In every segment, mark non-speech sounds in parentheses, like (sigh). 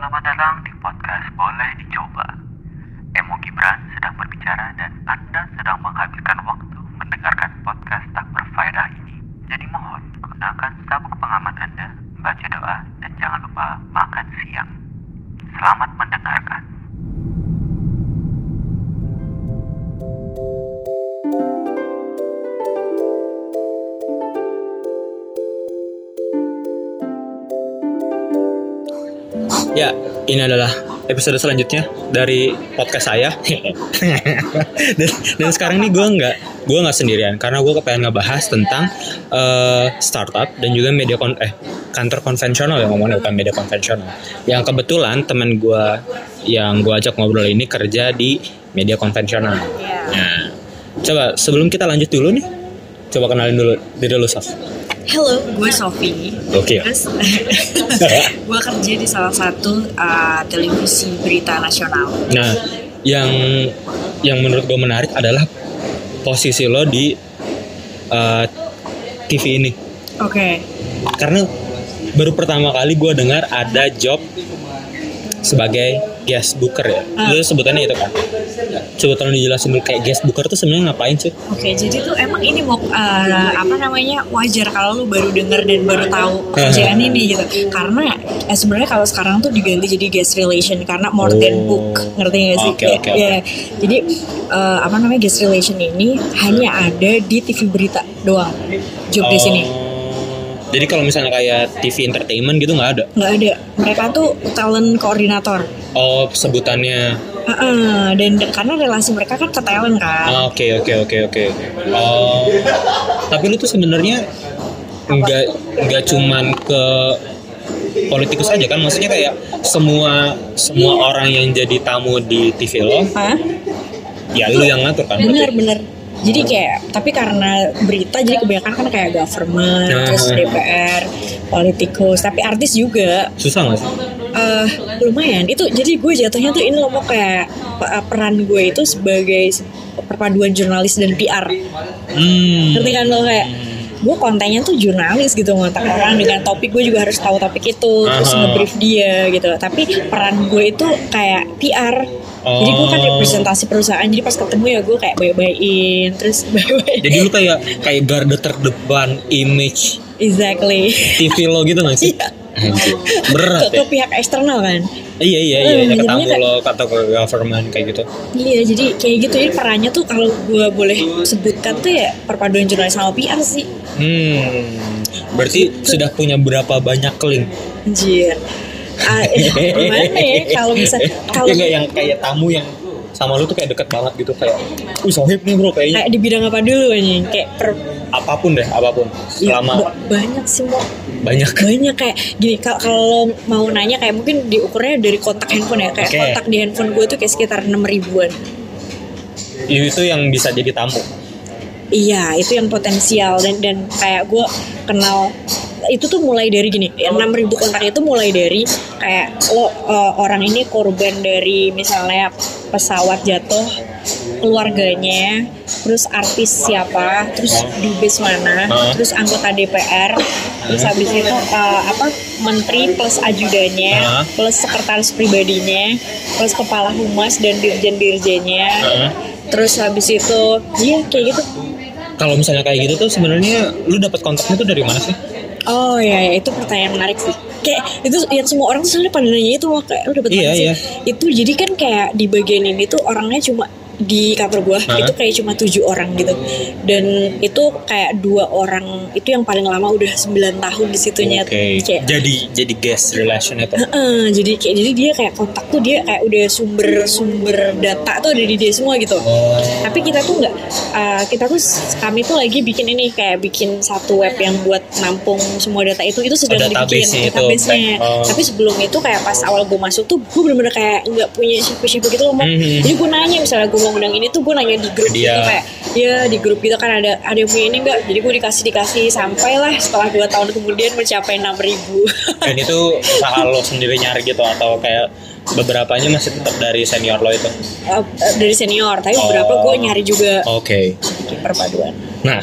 Selamat datang di podcast Boleh Dicoba. Emo Gibran sedang berbicara dan Anda sedang menghabiskan ini adalah episode selanjutnya dari podcast saya. (laughs) dan, dan sekarang ini gue nggak gue nggak sendirian karena gue kepengen ngebahas tentang eh, startup dan juga media kon eh kantor konvensional ya ngomongnya bukan media konvensional. Yang kebetulan teman gue yang gue ajak ngobrol ini kerja di media konvensional. Nah, coba sebelum kita lanjut dulu nih, coba kenalin dulu diri lu Saf. Halo, gue Sofi. Oke. Terus (laughs) gue kerja di salah satu uh, televisi berita nasional. Nah, yang yang menurut gue menarik adalah posisi lo di uh, TV ini. Oke. Karena baru pertama kali gue dengar ada job sebagai guest booker ya. Ah. Lu sebutannya itu kan. Coba tolong dijelasin dulu kayak guest booker tuh sebenarnya ngapain sih? Oke, jadi tuh emang ini mau uh, apa namanya wajar kalau lu baru denger dan baru tahu kerjaan ini gitu. Karena eh, sebenarnya kalau sekarang tuh diganti jadi guest relation karena more than Oh. book, ngerti gak sih? Oke, Kayak- oke, oke. ya. Jadi eh, apa namanya guest relation ini hanya ada di TV berita doang. Job di sini. Jadi kalau misalnya kayak TV entertainment gitu nggak ada. nggak ada. Mereka tuh talent koordinator. Oh, sebutannya. Heeh, dan, dan karena relasi mereka kan ke talent kan. Ah, Oke oke oke oke. Oh, tapi lu tuh sebenarnya nggak nggak cuman ke politikus aja kan? Maksudnya kayak semua semua orang yang jadi tamu di TV lo, Hah? ya lu yang ngatur kan? Bener berarti? bener. Jadi kayak tapi karena berita jadi kebanyakan kan kayak government, Nah. terus DPR, politikus, tapi artis juga. Susah nggak sih? eh lumayan itu jadi gue jatuhnya tuh ini loh mau kayak pe- peran gue itu sebagai perpaduan jurnalis dan PR Hmm. ngerti kan lo kayak gue kontennya tuh jurnalis gitu ngontak orang dengan topik gue juga harus tahu topik itu terus Aha. ngebrief dia gitu tapi peran gue itu kayak PR jadi gue kan Oh. representasi perusahaan jadi pas ketemu ya gue kayak baik-baikin terus (laughs) baik-baik Jadi lu kayak kayak garda terdepan image exactly TV lo gitu nggak sih? Iya. (laughs) Ke, Berat ke ya? pihak eksternal kan Iya iya iya, Hmm, ya, ke tamu lo atau ke government kayak gitu. Iya jadi kayak gitu jadi perannya tuh kalau gue boleh sebutkan tuh ya perpaduan jurnalis sama PR sih Hmm. Berarti sudah punya berapa banyak link? Anjir Ah, (laughs) gimana ya kalau bisa kalau ya yang kayak tamu yang sama lu tuh kayak deket banget gitu kayak uh sohib nih bro kayaknya. Kayak di bidang apa dulu anjing? Kayak per apa pun deh apa pun. Ya, selama ba- banyak sih mau banyak. (laughs) Banyak kayak gini kal- kalau mau nanya kayak mungkin diukurnya dari kontak handphone ya. Kayak Oke. kontak di handphone gue tuh kayak sekitar enam ribuan. Itu yang bisa jadi tamu. Iya itu yang potensial. Dan dan kayak gue kenal itu tuh mulai dari gini enam ribu kontak itu mulai dari kayak lo eh, orang ini korban dari misalnya pesawat jatuh keluarganya terus artis siapa terus dubes mana terus anggota DPR terus habis itu eh, apa menteri plus ajudannya plus sekretaris pribadinya plus kepala humas dan dirjen-dirjennya Hah? terus habis itu iya kayak gitu. Kalau misalnya kayak gitu tuh sebenarnya lu dapat kontaknya tuh dari mana sih Oh iya, iya, itu pertanyaan menarik sih. Kayak itu yang semua orang tuh selalu pada nanya itu kayak lu dapet Iya, iya. Itu jadi kan kayak di bagian ini tuh orangnya cuma di kantor gua Hah? itu kayak cuma tujuh orang gitu dan itu kayak dua orang itu yang paling lama udah 9 tahun di situnya oke kayak jadi jadi guest relation itu Heeh, jadi kayak jadi dia kayak kontak tuh dia kayak udah sumber sumber data tuh ada di dia semua gitu oh tapi kita tuh nggak uh, kita tuh kami tuh lagi bikin ini kayak bikin satu web yang buat nampung semua data itu itu sedang database-nya dibikin database-nya oh. tapi sebelum itu kayak pas awal gue masuk tuh gue bener-bener kayak nggak punya siapa-siapa gitu loh Mak. Mhm. jadi gue nanya misalnya gue mau undang ini tuh gue nanya di grup Dia. gitu kayak ya di grup gitu kan ada ada yang punya ini enggak jadi gue dikasih dikasih sampailah setelah dua tahun kemudian mencapai enam ribu. (laughs) Dan itu usaha lo sendiri nyari gitu atau kayak beberapanya masih tetap dari senior lo itu? Dari senior tapi Oh. beberapa gue nyari juga. oke. Bikin perpaduan. Nah,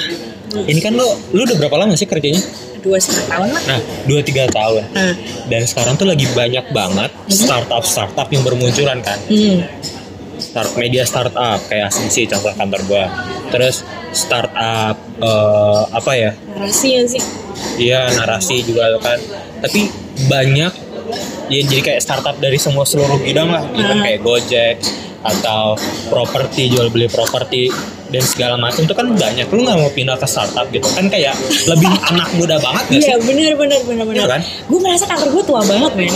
ini kan lo lu udah berapa lama sih kerjanya? Dua setengah tahun lah. Nah dua tiga tahun. Nah dan sekarang tuh lagi banyak banget startup startup yang bermunculan kan? Hmm. Start media startup kayak asumsi contoh kantor gua. Terus startup eh, apa ya? Narasi ya sih? Iya narasi juga kan. Tapi banyak ya jadi kayak startup dari semua seluruh bidang lah. Gitu kan kayak Gojek atau properti jual beli properti dan segala macam itu kan banyak lu nggak mau pindah ke startup gitu kan kayak lebih (laughs) anak muda banget gak sih Iya bener bener bener bener. Iya kan? Gue merasa kantor gue tua banget men.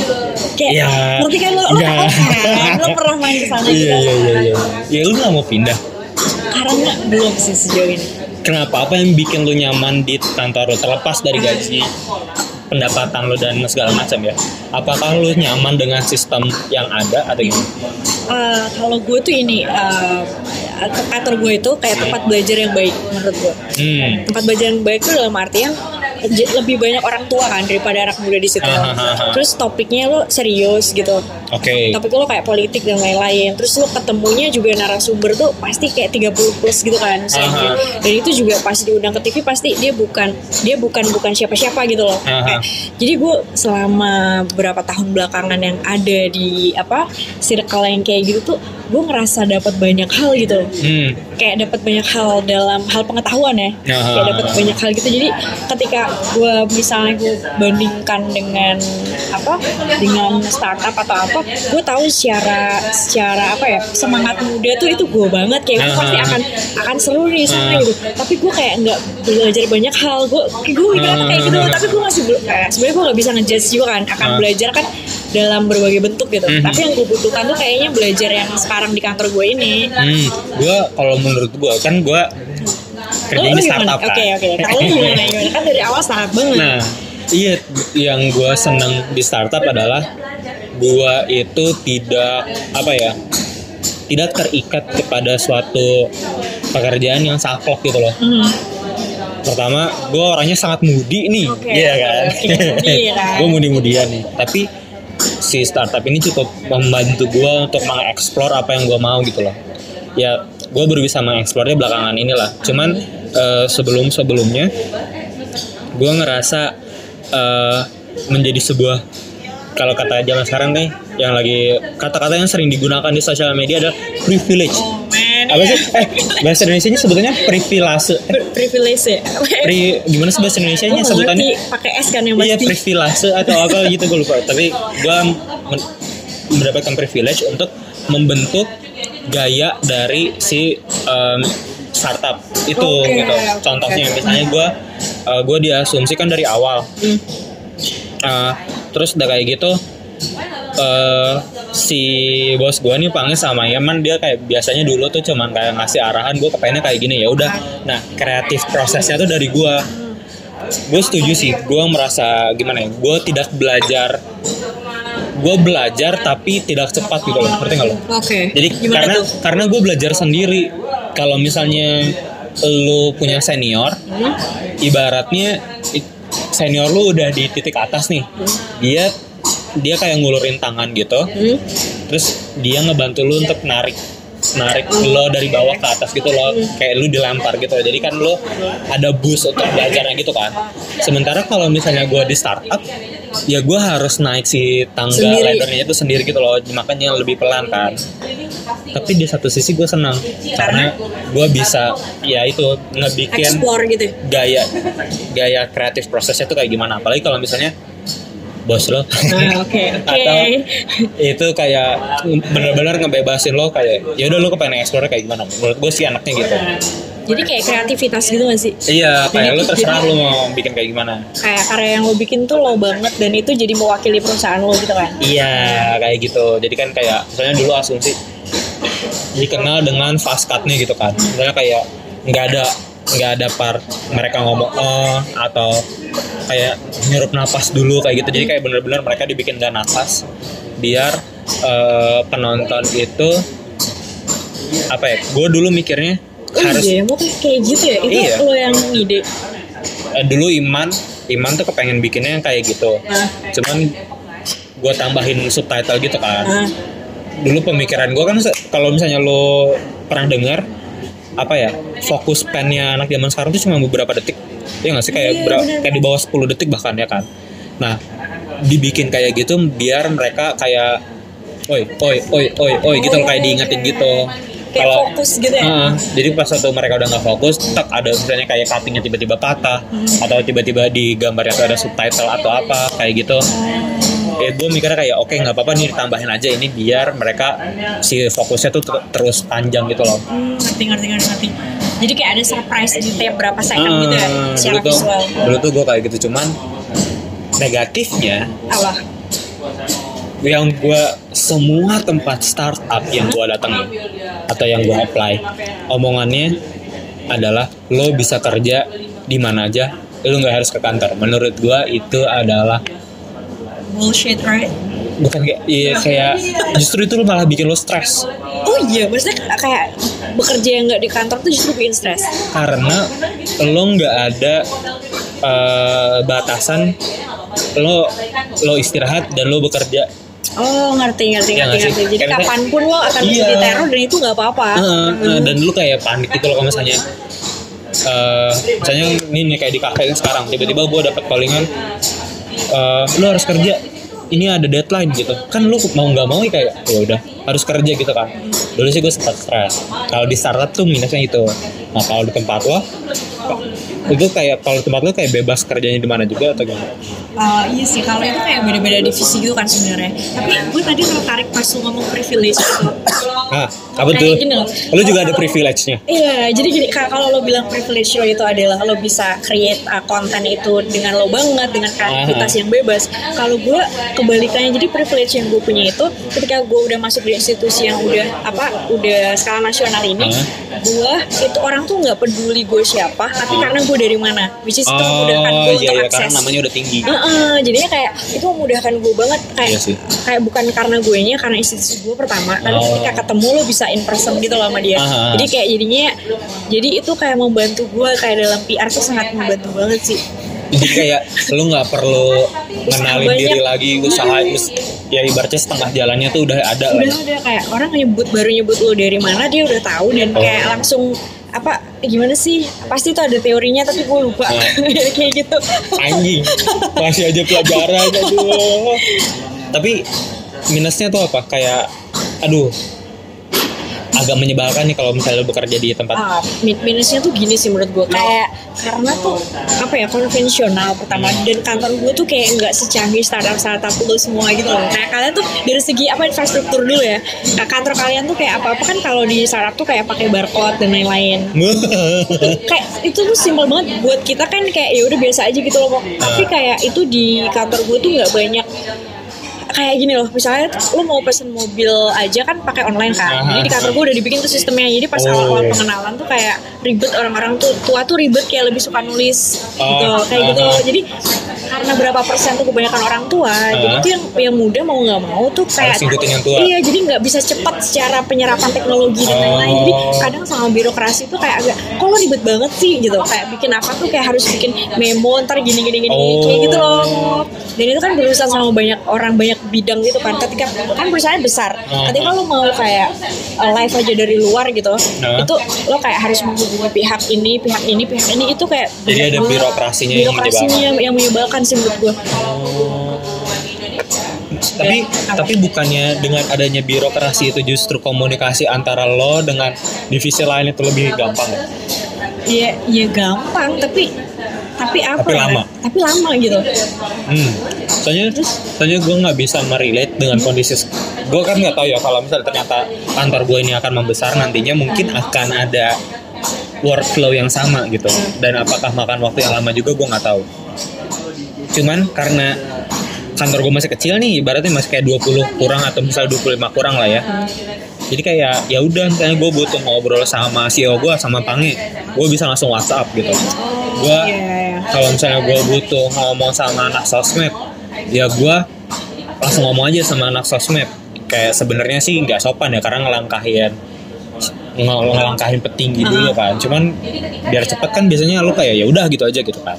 Kayak Iya. ngerti kan lo lo Iya. kan? Lo pernah main ke sana iya juga. iya iya iya ya lu nggak mau pindah Karena belum sih sejauh ini. kenapa apa yang bikin lu nyaman di kantor lu terlepas dari gaji pendapatan lu dan segala macam ya. Apakah lu nyaman dengan sistem yang ada atau gimana? Eh, kalau gue tuh ini eh, ke kantor gue itu kayak tempat belajar yang baik menurut gue. hmm. Tempat belajar yang baik tuh dalam artian lebih banyak orang tua kan daripada anak muda di situ. Ah. Terus topiknya lo serius gitu. oke Topik lo kayak politik dan lain-lain. Terus lo ketemunya juga narasumber tuh pasti kayak 30 plus gitu kan. misalnya. Aha. Dan itu juga pas diundang ke TV pasti dia bukan dia bukan bukan siapa-siapa gitu loh. Aha. Kayak, jadi gue selama beberapa tahun belakangan yang ada di apa circle yang kayak gitu tuh gue ngerasa dapat banyak hal gitu. hmm Kayak dapat banyak hal dalam hal pengetahuan ya. Aha. Kayak dapat banyak hal gitu. Jadi ketika gue misalnya gue bandingkan dengan apa dengan startup atau apa gue tahu secara secara apa ya semangat muda tuh itu gue banget kayak gue pasti akan akan seru nih Aha. gitu tapi gue kayak nggak belajar banyak hal gue gue mikirnya kayak gitu tapi gue masih belum kayak sebenarnya gue nggak bisa ngejudge juga kan akan belajar kan dalam berbagai bentuk gitu Mhm. tapi yang gue butuhkan tuh kayaknya belajar yang sekarang di kantor gue ini Hmm, gue kalau menurut gue kan gue kerja Lo- di lo gimana? startup kan. Oke oke. Kalau gimana gimana? Kan dari awal startup banget. Nah, iya yang gue seneng di startup adalah gue itu tidak apa ya, tidak terikat kepada suatu pekerjaan yang saklek gitu loh. Hmm. Pertama, gue orangnya sangat mudi nih, Oke, iya oke, kan? oke. Iya kan? (laughs) gue mudi-mudian nih. Tapi si startup ini cukup membantu gue untuk mengeksplor apa yang gue mau gitu loh. Ya, gue baru bisa mengeksplornya belakangan inilah. Cuman eh, sebelum-sebelumnya, gue ngerasa eh, menjadi sebuah kalau kata zaman sekarang nih yang lagi kata-kata yang sering digunakan di sosial media adalah privilege. Oh man. Apa sih? Eh, bahasa Indonesia-nya sebetulnya privilege. Pri- privilege ya. Pri, gimana sih bahasa Indonesia-nya Gue nggak sebutannya? pakai S kan yang Iya pasti. privilege atau apa gitu gue lupa. Tapi gue men- mendapatkan privilege untuk membentuk gaya dari si em, startup itu Oke, gitu. Contohnya oke. misalnya gue gue diasumsikan dari awal. Hmm. Eh, terus udah kayak gitu eh si bos gue nih panggil sama Yaman dia kayak biasanya dulu tuh cuman kayak ngasih arahan gue kepengennya kayak gini ya udah nah kreatif prosesnya tuh dari gue gue setuju sih gue merasa gimana ya gue tidak belajar gue belajar tapi tidak cepat gitu loh ngerti nggak lo Oke. jadi Gimana karena tuh? karena gue belajar sendiri kalau misalnya lu punya senior Hmm? ibaratnya senior lu udah di titik atas nih dia dia kayak ngulurin tangan gitu. Hmm? terus dia ngebantu lu untuk narik narik lo dari bawah ke atas gitu loh kayak lu dilempar gitu. Jadi kan lo ada boost untuk belajarnya gitu kan. Sementara kalau misalnya gue di startup ya gue harus naik si tangga Sendiri. laddernya itu sendiri gitu loh. Makanya lebih pelan kan. Tapi di satu sisi gue senang karena gue bisa ya itu ngebikin gitu. gaya gaya kreatif prosesnya tuh kayak gimana. Apalagi kalau misalnya bos lo Nah, oke oke. atau itu kayak benar-benar ngebebasin lo kayak ya udah lo kepengen explore kayak gimana menurut gue sih anaknya gitu Jadi kayak kreativitas gitu gak sih? iya kayak Jadi- lo terserah jadi- lo mau bikin kayak gimana Kayak karya yang lo bikin tuh lo banget dan itu jadi mewakili perusahaan lo gitu kan? iya kayak gitu jadi kan kayak misalnya dulu asumsi dikenal dengan fast cutnya gitu kan misalnya kayak nggak ada nggak ada part mereka ngomong oh atau kayak nyurup napas dulu kayak gitu jadi kayak bener-bener mereka dibikin dan nafas biar eh, penonton itu apa ya gue dulu mikirnya Oh harus iya, mau kayak gitu ya? Itu Iya. lo yang ide. eh, dulu Iman Iman tuh kepengen bikinnya yang kayak gitu Nah, cuman gue tambahin subtitle gitu kan nah, dulu pemikiran gue kan kalau misalnya lo pernah dengar apa ya fokus pennya anak zaman sekarang tuh cuma beberapa detik. Ya nggak sih? Kayak Iya, kayak di bawah 10 detik bahkan ya kan? Nah dibikin kayak gitu biar mereka kayak oi oi oi oi oi gitu loh, kayak diingetin gitu. kayak fokus gitu ya? Heeh, jadi pas waktu mereka udah nggak fokus, tak ada misalnya kayak cuttingnya tiba-tiba patah, Hmm. atau tiba-tiba di gambarnya tuh ada subtitle atau apa kayak gitu. Ya gue mikirnya kayak oke nggak apa-apa nih ditambahin aja ini biar mereka si fokusnya tuh ter- terus panjang gitu loh. Hmm, ngerti ngerti ngerti ngerti jadi kayak ada surprise di tiap berapa second gitu ya secara dulu tuh, visual. dulu tuh gue kayak gitu cuman negatifnya Allah yang gue semua tempat startup yang gue datengin atau yang gue apply omongannya adalah lo bisa kerja di mana aja lo nggak harus ke kantor. Menurut gue itu adalah bullshit right? Bukan kayak iya kayak justru itu lo malah bikin lo stres. Oh iya maksudnya kayak bekerja yang nggak di kantor tuh justru bikin stres. Karena lo nggak ada eh, batasan lo lo istirahat dan lo bekerja. Oh ngerti ngerti Iya ngerti ngerti. jadi Karena- kapan pun lo akan bisa Iya. diteror dan itu nggak apa-apa. Heeh, nah, dan lu kayak panik gitu loh kalau misalnya eh misalnya ini nih kayak di kafe sekarang tiba-tiba gue dapat callingan eh lu harus kerja. Ini ada deadline gitu. Kan lu mau nggak mau ya kayak ya udah harus kerja gitu kan. Dulu sih gue sempat stres. Kalau di startup tuh minusnya itu. Nah kalau di tempat lo itu kayak kalau tempat lo kayak bebas kerjanya di mana juga atau gimana Uh, iya sih kalau itu kayak beda-beda divisi gitu kan sebenarnya tapi gue tadi tertarik pas lu ngomong privilege gitu ah apa tuh gini loh. lu juga ada privilege-nya Iya, jadi gini ka- kalau lo bilang privilege lo itu adalah lo bisa create uh, konten itu dengan lo banget, dengan kreativitas yang bebas. Kalau gue kebalikannya, jadi privilege yang gue punya itu ketika gue udah masuk di institusi yang udah apa, udah skala nasional ini, Ah. gue itu orang tuh nggak peduli gue siapa, tapi karena gue dari mana, which is itu memudahkan gue oh untuk iya, iya akses. karena namanya udah tinggi Heeh, jadinya kayak itu memudahkan gue banget kayak Iya sih. kayak bukan karena gue nya karena institusi gue pertama tapi Oh. ketika ketemu lo bisa in person gitu loh sama dia Aha. jadi kayak jadinya jadi itu kayak membantu gue kayak dalam PR tuh sangat membantu banget sih jadi kayak lu nggak perlu ngenalin banyak. diri lagi usaha us- ya ibaratnya setengah jalannya tuh udah ada lah udah ya. ada kayak orang nyebut baru nyebut lo dari mana dia udah tahu dan Oh. kayak langsung apa gimana sih? Pasti tuh ada teorinya tapi gue lupa. Oh. (laughs) kayak gitu. Anjing. Masih aja pelajaran (laughs) aduh. Tapi minusnya tuh apa? Kayak aduh. Agak menyebalkan nih kalau misalnya bekerja di tempat Ah, min- minusnya tuh gini sih menurut gue kayak karena tuh apa ya konvensional pertama. Dan kantor gue tuh kayak nggak secanggih startup startup lo semua gitu loh. Kayak kalian tuh dari segi apa infrastruktur dulu ya. Nah, kantor kalian tuh kayak apa apa kan kalau di startup tuh kayak pakai barcode dan lain-lain. (laughs) Kayak itu tuh simpel banget. Buat kita kan kayak ya udah biasa aja gitu loh tapi kayak itu di kantor gue tuh nggak banyak kayak gini loh misalnya lo mau pesen mobil aja kan pakai online kan jadi di kantor gue udah dibikin tuh sistemnya jadi pas Oh. awal-awal pengenalan tuh kayak ribet orang-orang tuh tua tuh ribet kayak lebih suka nulis gitu Oh, kayak gitu jadi karena berapa persen tuh kebanyakan orang tua jadi tuh yang yang muda mau nggak mau tuh kayak yang tua. iya jadi nggak bisa cepat secara penyerapan teknologi dan Oh. lain-lain jadi kadang sama birokrasi tuh kayak agak kok lo ribet banget sih gitu kayak bikin apa tuh kayak harus bikin memo ntar gini gini gini Oh. kayak gitu loh dan itu kan berurusan sama banyak orang banyak bidang gitu kan ketika kan perusahaan besar Oh. ketika lo mau kayak uh, live aja dari luar gitu Nah. itu lo kayak harus menghubungi pihak ini pihak ini pihak ini itu kayak Jadi ada birokrasinya yang birokrasinya yang, yang menyebalkan sih menurut gue tapi Apa? tapi bukannya dengan adanya birokrasi itu justru komunikasi antara lo dengan divisi lain itu lebih gampang ya? Iya, iya gampang, tapi tapi apa? Tapi ya? lama. Tapi lama gitu. Hmm. Soalnya, soalnya gue nggak bisa merelate dengan kondisi. Gue kan nggak tahu ya kalau misalnya ternyata kantor gue ini akan membesar nantinya mungkin akan ada workflow yang sama gitu. Dan apakah makan waktu yang lama juga gue nggak tahu. Cuman karena kantor gue masih kecil nih, ibaratnya masih kayak 20 kurang atau misal 25 kurang lah ya. Jadi kayak ya udah misalnya gue butuh ngobrol sama CEO gue sama Pange, gue bisa langsung WhatsApp gitu. Gue Iya, iya. kalau misalnya gue butuh ngomong sama anak sosmed ya gue langsung ngomong aja sama anak sosmed kayak sebenarnya sih nggak sopan ya karena ngelangkahin ngel- ngelangkahin petinggi dulu kan cuman biar cepet kan biasanya lu kayak ya udah gitu aja gitu kan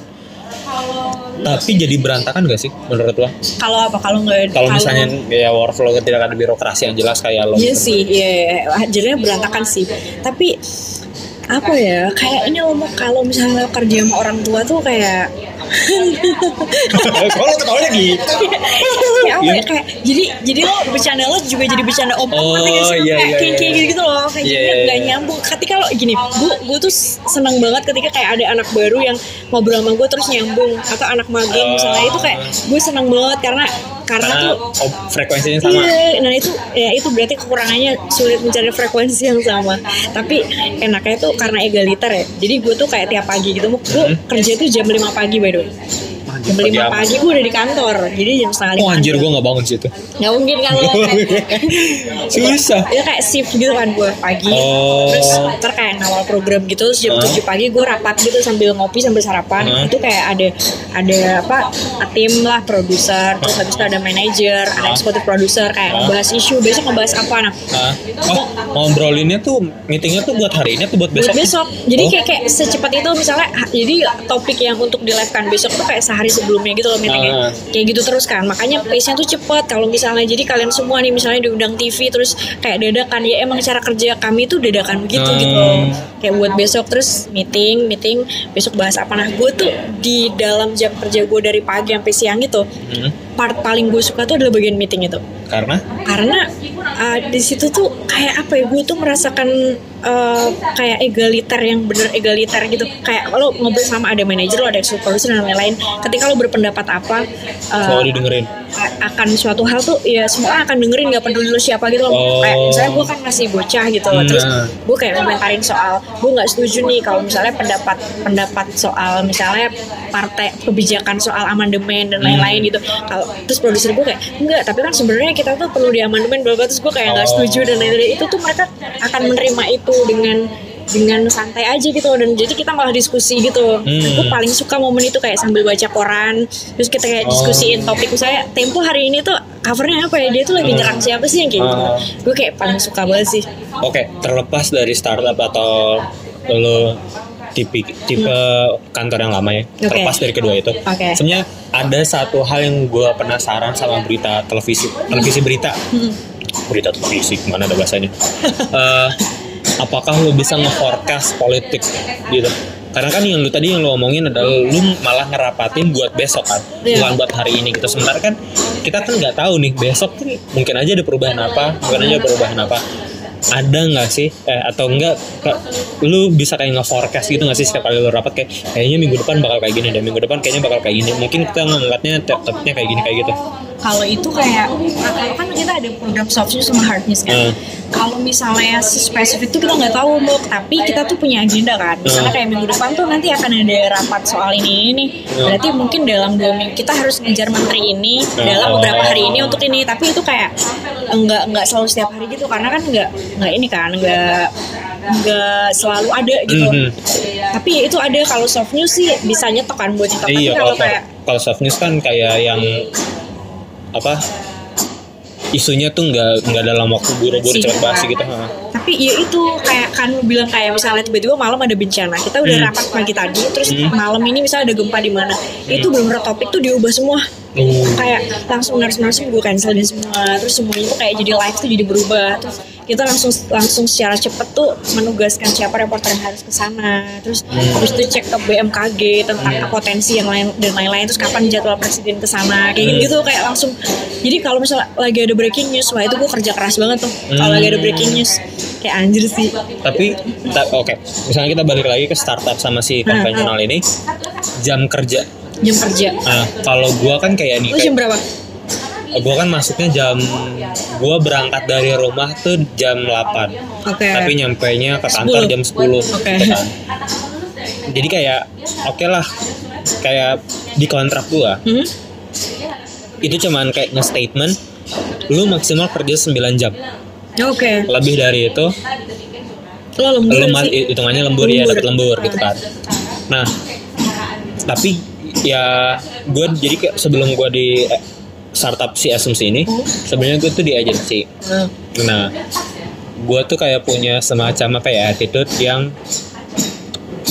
tapi jadi berantakan gak sih menurut lo Kalau apa? Kalau nggak kalau misalnya ya workflow tidak ada birokrasi yang jelas kayak lo Iya gitu. sih, iya, iya. jadinya berantakan sih. Tapi apa ya kayak ini loh Mo, kalau misalnya kerja sama orang tua tuh kayak Kalau ketawanya gitu. kayak apa ya kayak jadi jadi lo bercanda lo juga jadi bercanda om Oh, iya, kayak iya, kayak iya. kayak gitu, gitu loh kayak Iya, jadinya iya, nggak iya. nyambung ketika lo gini gue gue tuh seneng banget ketika kayak ada anak baru yang ngobrol sama gue terus nyambung atau anak magang misalnya itu kayak gue seneng banget karena karena tuh oh, frekuensinya sama. Iya, nah itu ya itu berarti kekurangannya sulit mencari frekuensi yang sama. Tapi enaknya tuh karena egaliter ya. Jadi gue tuh kayak tiap pagi gitu, gue Hmm. kerja tuh jam 5 pagi by the way. Jam 5 amat. pagi gue udah di kantor. Jadi jam setengah lima. Oh anjir gue gak bangun situ. Nggak mungkin kan lo kayak (laughs) Susah. Ya kayak shift gitu kan gue pagi Oh. Terus ntar kayak ngawal program gitu Terus jam? 7 pagi gue rapat gitu sambil ngopi sambil sarapan Hah? Itu kayak ada ada apa tim lah produser Terus habis itu ada manajer Ada Hah? eksekutif produser Kayak Hah? ngebahas isu Besok ngebahas apa nah Hah? Oh, ngobrolinnya tuh meetingnya tuh buat hari ini atau buat Buat besok? besok Jadi Oh. kayak, kayak secepat itu misalnya Jadi topik yang untuk di live kan besok tuh kayak sehari sebelumnya gitu loh meetingnya. Ah. Kayak gitu terus kan Makanya pace-nya tuh cepet. Kalau misalnya jadi kalian semua nih misalnya diundang TV Terus kayak dadakan Ya emang cara kerja kami tuh dadakan begitu Hmm. gitu. Loh Kayak buat besok terus meeting Meeting besok bahas apa. Nah gue tuh di dalam jam kerja gue dari pagi sampai siang itu Hmm, Part paling gue suka tuh adalah bagian meeting itu. Karena? Karena uh, di situ tuh kayak apa ya gue tuh merasakan uh, kayak egaliter yang bener egaliter gitu. Kayak lo ngobrol sama ada manajer lo ada produser dan lain-lain. Ketika lo berpendapat apa uh, selalu didengerin. akan suatu hal tuh ya semua akan dengerin nggak peduli lo siapa gitu loh. Oh. kayak misalnya gue kan masih bocah gitu Hmm. terus gue kayak komentarin soal gue nggak setuju nih kalau misalnya pendapat pendapat soal misalnya partai kebijakan soal amandemen dan lain-lain gitu. Kalau terus produser gue kayak enggak tapi kan sebenarnya kita tuh perlu di amandemen bla bla. Terus gue kayak nggak Oh. setuju dan lain-lain. Itu tuh mereka akan menerima itu dengan dengan santai aja gitu. Dan jadi kita malah diskusi gitu. Hmm. gue paling suka momen itu kayak sambil baca koran. Terus kita kayak Oh. diskusiin topik. Misalnya Tempo hari ini tuh covernya apa ya? Dia tuh lagi nyerang siapa sih yang kayak gitu. Oh. gue kayak paling suka banget sih. Oke, terlepas dari startup atau lo tipe tipe kantor yang lama ya, Oke. terlepas dari kedua itu. Oke. Sebenarnya ada satu hal yang gue penasaran sama berita televisi, televisi berita, Hmm. berita televisi mana ada bahasanya. Eh, apakah lo bisa nge-forecast politik gitu? Karena kan yang lu tadi yang lu omongin adalah lu malah ngerapatin buat besok kan, Iya. bukan buat hari ini gitu. Sementara kan kita kan nggak tahu nih besok tuh mungkin aja ada perubahan apa, mungkin aja ada perubahan apa. Ada nggak sih, eh, atau enggak, lu bisa kayak nge-forecast gitu nggak sih setiap kali lu rapat kayak kayaknya minggu depan bakal kayak gini dan minggu depan kayaknya bakal kayak gini. Mungkin kita ngeliatnya topiknya kayak gini kayak gitu. Kalau itu kayak kalau kan kita ada program soft news sama hard news kan Hmm. kalau misalnya spesifik itu kita nggak tahu Mbok tapi kita tuh punya agenda kan misalnya Hmm. kayak minggu depan tuh nanti akan ada rapat soal ini ini Hmm. berarti mungkin dalam dua minggu kita harus ngejar menteri ini dalam Oh. beberapa hari ini untuk ini tapi itu kayak enggak enggak selalu setiap hari gitu karena kan enggak enggak ini kan enggak enggak selalu ada gitu Mhm. tapi itu ada kalau soft news sih bisa nyetok kan buat nyetok Iya, kalau kalau kayak kalau soft news kan kayak yang apa isunya tuh nggak nggak dalam waktu buru-buru cepet Singkat. basi gitu. ha. tapi ya itu kayak kan lu bilang kayak misalnya tiba-tiba malam ada bencana kita udah Hmm. rapat pagi tadi terus Hmm. malam ini misalnya ada gempa di mana itu benar-benar topik tuh diubah semua Uh, kayak langsung nars-narsum gue cancelin semua terus semuanya tuh kayak jadi live tuh jadi berubah terus kita langsung langsung secara cepet tuh menugaskan siapa reporter yang harus ke sana terus Hmm. habis itu cek ke BMKG tentang potensi yang lain dan lain-lain. Terus kapan jadwal presiden ke sana kayak Hmm. gitu kayak langsung. Jadi kalau misalnya lagi ada breaking news wah itu gue kerja keras banget tuh. Kalau lagi ada breaking news kayak anjir sih. Tapi ta- oke, misalnya kita balik lagi ke startup sama si Hmm, konvensional ini, jam kerja. jam kerja. Nah, kalau gua kan kayak nih, lu jam berapa gua kan masuknya jam, gua berangkat dari rumah tuh jam 8 oke tapi nyampe nya ke kantor 10. jam 10 Oke. gitu kan. Jadi kayak oke lah, kayak di kontrak gua Hmm? itu cuman kayak nge-statement lu maksimal kerja 9 jam. oke Lebih dari itu lo lembur lu sih hitungannya lembur, ya Lembur. dapat lembur gitu kan. Nah, tapi ya gue jadi kayak sebelum gue di eh, startup si asumsi ini, Hmm. sebenarnya gue tuh di agensi. Nah, Nah, gue tuh kayak punya semacam apa ya attitude yang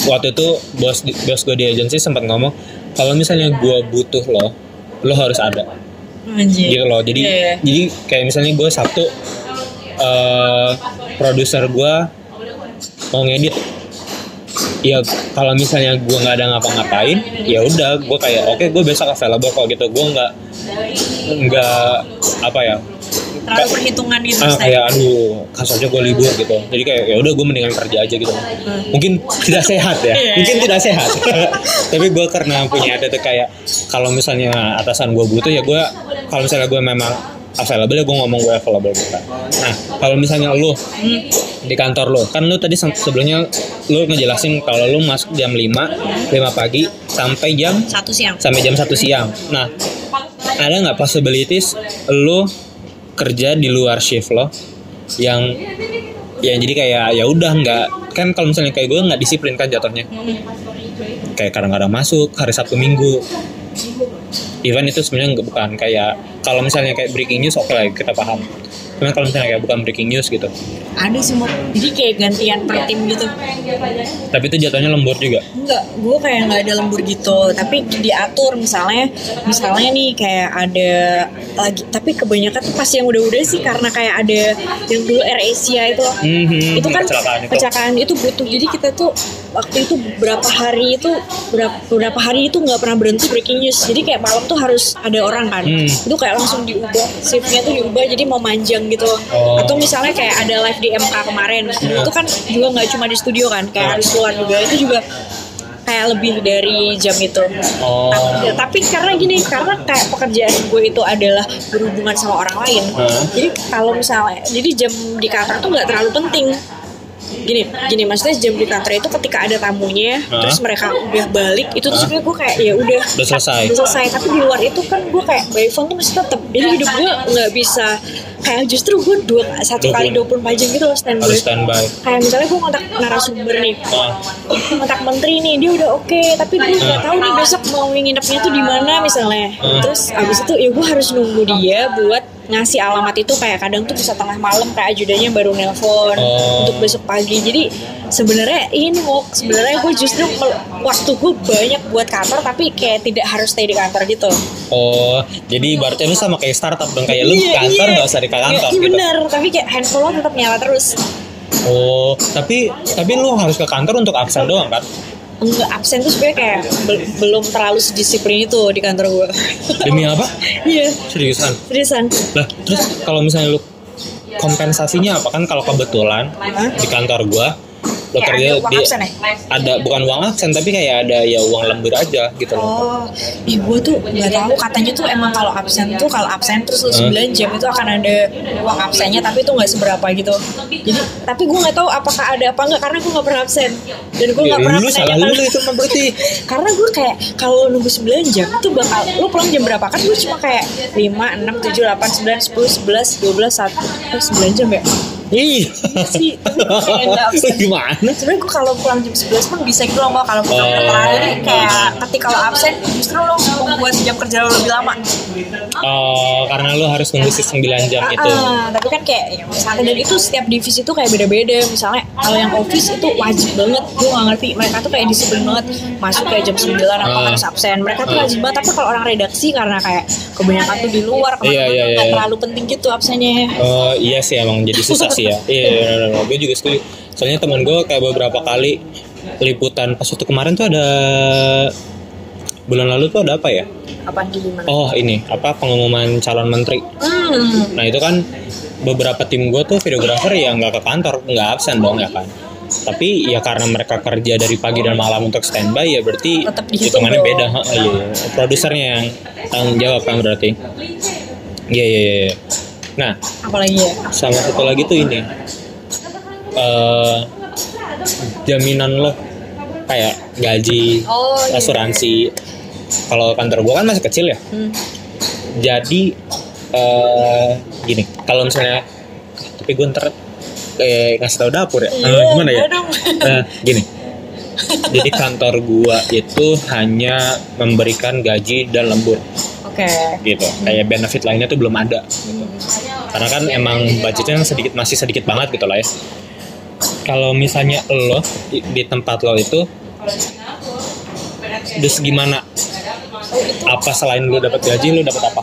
waktu itu bos bos gue di agensi sempat ngomong kalau misalnya gue butuh lo, lo harus ada anjir gitu loh. Jadi Iya, iya. jadi kayak misalnya gue Sabtu eh produser gue mau ngedit ya kalau misalnya gue nggak ada ngapa-ngapain ya udah gue kayak oke gue besok available kok gitu gue nggak nggak apa ya terlalu perhitungan gitu ah, kayak aduh kasus aja gue libur gitu. Jadi kayak ya udah gue mendingan kerja aja gitu. Mungkin tidak sehat ya. Iya. mungkin tidak sehat. (laughs) Tapi gue karena punya ada tuh kayak kalau misalnya atasan gue butuh ya gue kalau misalnya gue memang available ya gue ngomong gue available gitu. Nah kalau misalnya lu di kantor lu kan lu tadi se- sebelumnya lu ngejelasin kalau lu masuk jam 5 5 pagi sampai jam satu siang. sampai jam 1 siang. Nah, ada nggak possibilities lu kerja di luar shift lo? Yang ya jadi kayak ya udah nggak kan kalau misalnya kayak gue nggak disiplin kan jatuhnya. Kayak kadang-kadang masuk hari Sabtu Minggu. Event itu sebenarnya bukan kayak kalau misalnya kayak breaking news oke lah kita paham. Cuman kalau misalnya kayak bukan breaking news gitu. Ada sih mau jadi kayak gantian per tim gitu. Tapi itu jatuhnya lembur juga. Enggak, gue kayak nggak ada lembur gitu, tapi diatur misalnya, misalnya nih kayak ada lagi, tapi kebanyakan tuh pas yang udah-udah sih karena kayak ada yang dulu Air Asia itu, loh. Mhm, itu kan kecelakaan itu. kecelakaan itu butuh, jadi kita tuh waktu itu berapa hari itu berapa, berapa hari itu nggak pernah berhenti breaking news, jadi kayak malam tuh harus ada orang kan, Hmm. itu kayak langsung diubah, shiftnya tuh diubah jadi mau manjang gitu, Oh. atau misalnya kayak ada live di MK kemarin, itu kan juga nggak cuma di studio kan, kayak harus keluar juga, itu juga kayak lebih dari jam itu. Oh. Tapi, tapi karena gini, karena kayak pekerjaan gue itu adalah berhubungan sama orang lain. Hah? Jadi kalau misalnya, jadi jam di kantor tuh nggak terlalu penting. Gini, gini maksudnya jam di kantor itu ketika ada tamunya, Hah? terus mereka udah balik, itu tuh Hah? sebenarnya gue kayak ya udah, Udah selesai. udah selesai. Tapi di luar itu kan gue kayak by phone tuh masih tetap. Jadi hidup gue nggak bisa kayak justru gue dua satu kali 20. 24 jam gitu loh standby. harus standby Kayak misalnya gue kontak narasumber nih, Ah. kontak menteri nih dia udah oke tapi gue nggak tahu nih besok mau nginepnya tuh di mana misalnya Hmm. terus abis itu ya gue harus nunggu dia buat ngasih alamat itu kayak kadang tuh bisa tengah malam kayak ajudannya baru nelpon Oh. untuk besok pagi jadi sebenarnya ini mau sebenarnya gue justru waktu gue banyak buat kantor tapi kayak tidak harus stay di kantor gitu Oh, jadi berarti lu sama kayak startup dong kayak lu Iya, kantor iya. nggak usah di kantor Iya, iya gitu. bener tapi kayak handphone lo tetap nyala terus Oh, tapi tapi lu harus ke kantor untuk absen doang kan? Enggak absen tuh sebenarnya kayak bel- belum terlalu sedisiplin itu di kantor gue Demi apa? (laughs) iya Seriusan? seriusan Lah, terus kalau misalnya lu kompensasinya apa kan kalau kebetulan Hah? di kantor gua Kayak kerja ada uang di absen ya? ada bukan uang absen tapi kayak ada ya uang lembur aja gitu loh. Oh, ih gue tuh nggak tahu katanya tuh emang kalau absen tuh kalau absen terus lu 9 jam itu akan ada uang absennya tapi itu nggak seberapa gitu. Jadi tapi gue nggak tahu apakah ada apa nggak karena gue nggak pernah absen dan gue Ya, nggak pernah lu salah lu itu berarti. (laughs) karena gue kayak kalau nunggu 9 jam itu bakal lu pulang jam berapa kan gue cuma kayak 5, 6, 7, 8, 9, 10, 11, 12, 1 9 jam ya Ih. sih tapi gue kayak (laughs) nggak absen Gimana? sebenarnya gue kalau pulang jam 11 pun bisa gitu loh kalau pulang Oh. jadi kayak ketika lo absen justru lo membuat jam kerja lo lebih lama Oh, karena lu harus nunggu si 9 jam itu. Ah, tapi kan kayak ya, misalnya dan itu setiap divisi tuh kayak beda-beda misalnya kalau yang office itu wajib banget gue gak ngerti mereka tuh kayak disiplin banget masuk kayak jam 9 apa Ah. harus absen mereka tuh wajib banget tapi kalau orang redaksi karena kayak kebanyakan tuh di luar ke mana-mana Iya, iya, nggak iya. terlalu penting gitu absennya Oh iya sih emang jadi susah sih (laughs) ya. Iya, iya, iya, gue juga setuju. Soalnya teman gue kayak beberapa kali liputan pas waktu kemarin tuh ada bulan lalu tuh ada apa ya? apa gimana Oh ini apa pengumuman calon menteri. hmm. Nah itu kan beberapa tim gue tuh videografer yang nggak ke kantor, nggak absen dong ya kan. Tapi ya karena mereka kerja dari pagi dan malam untuk standby ya berarti hitungannya dong. beda. Ha, iya, iya. Produsernya yang tanggung jawab kan berarti. Iya iya iya. Iya. Nah apalagi ya sama satu lagi tuh ini eh jaminan lo kayak gaji Oh, iya. asuransi kalau kantor gua kan masih kecil ya hmm. jadi eh gini kalau misalnya tapi gue ntar eh, ngasih tahu dapur ya Iya, Eh, gimana ya. (laughs) Nah, gini jadi kantor gua itu hanya memberikan gaji dan lembur oke. Gitu. Kayak benefit lainnya tuh belum ada karena kan emang budgetnya sedikit masih sedikit banget gitu lah ya. Kalau misalnya lo di, di tempat lo itu terus gimana? Apa selain lo dapat gaji lo dapat apa?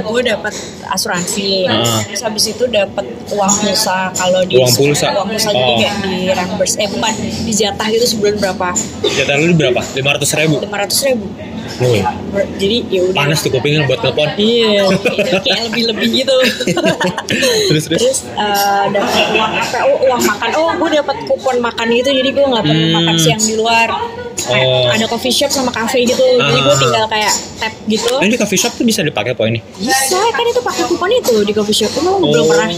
Gue dapat asuransi. Ah. terus habis itu dapat uang pulsa. Kalau di Uang pulsa? uang pulsa jadi Oh. kayak di reimburse. Eh bukan dijatah gitu sebulan berapa? Jatah lu berapa? 500 ribu? lima ratus ribu Woi, Ber- jadi ya udah panas tuh kupingnya buat telepon. iya (laughs) kayak lebih lebih gitu (laughs) terus terus. terus eh, dapat uang apa oh uang makan oh gue dapat kupon makan gitu jadi gue nggak perlu Hmm. makan siang di luar Kayak Oh. ada coffee shop sama cafe gitu jadi gue Ah. tinggal kayak tap gitu Ini di coffee shop tuh bisa dipakai poinnya? bisa kan itu pakai kupon itu di coffee shop belum Oh. pernah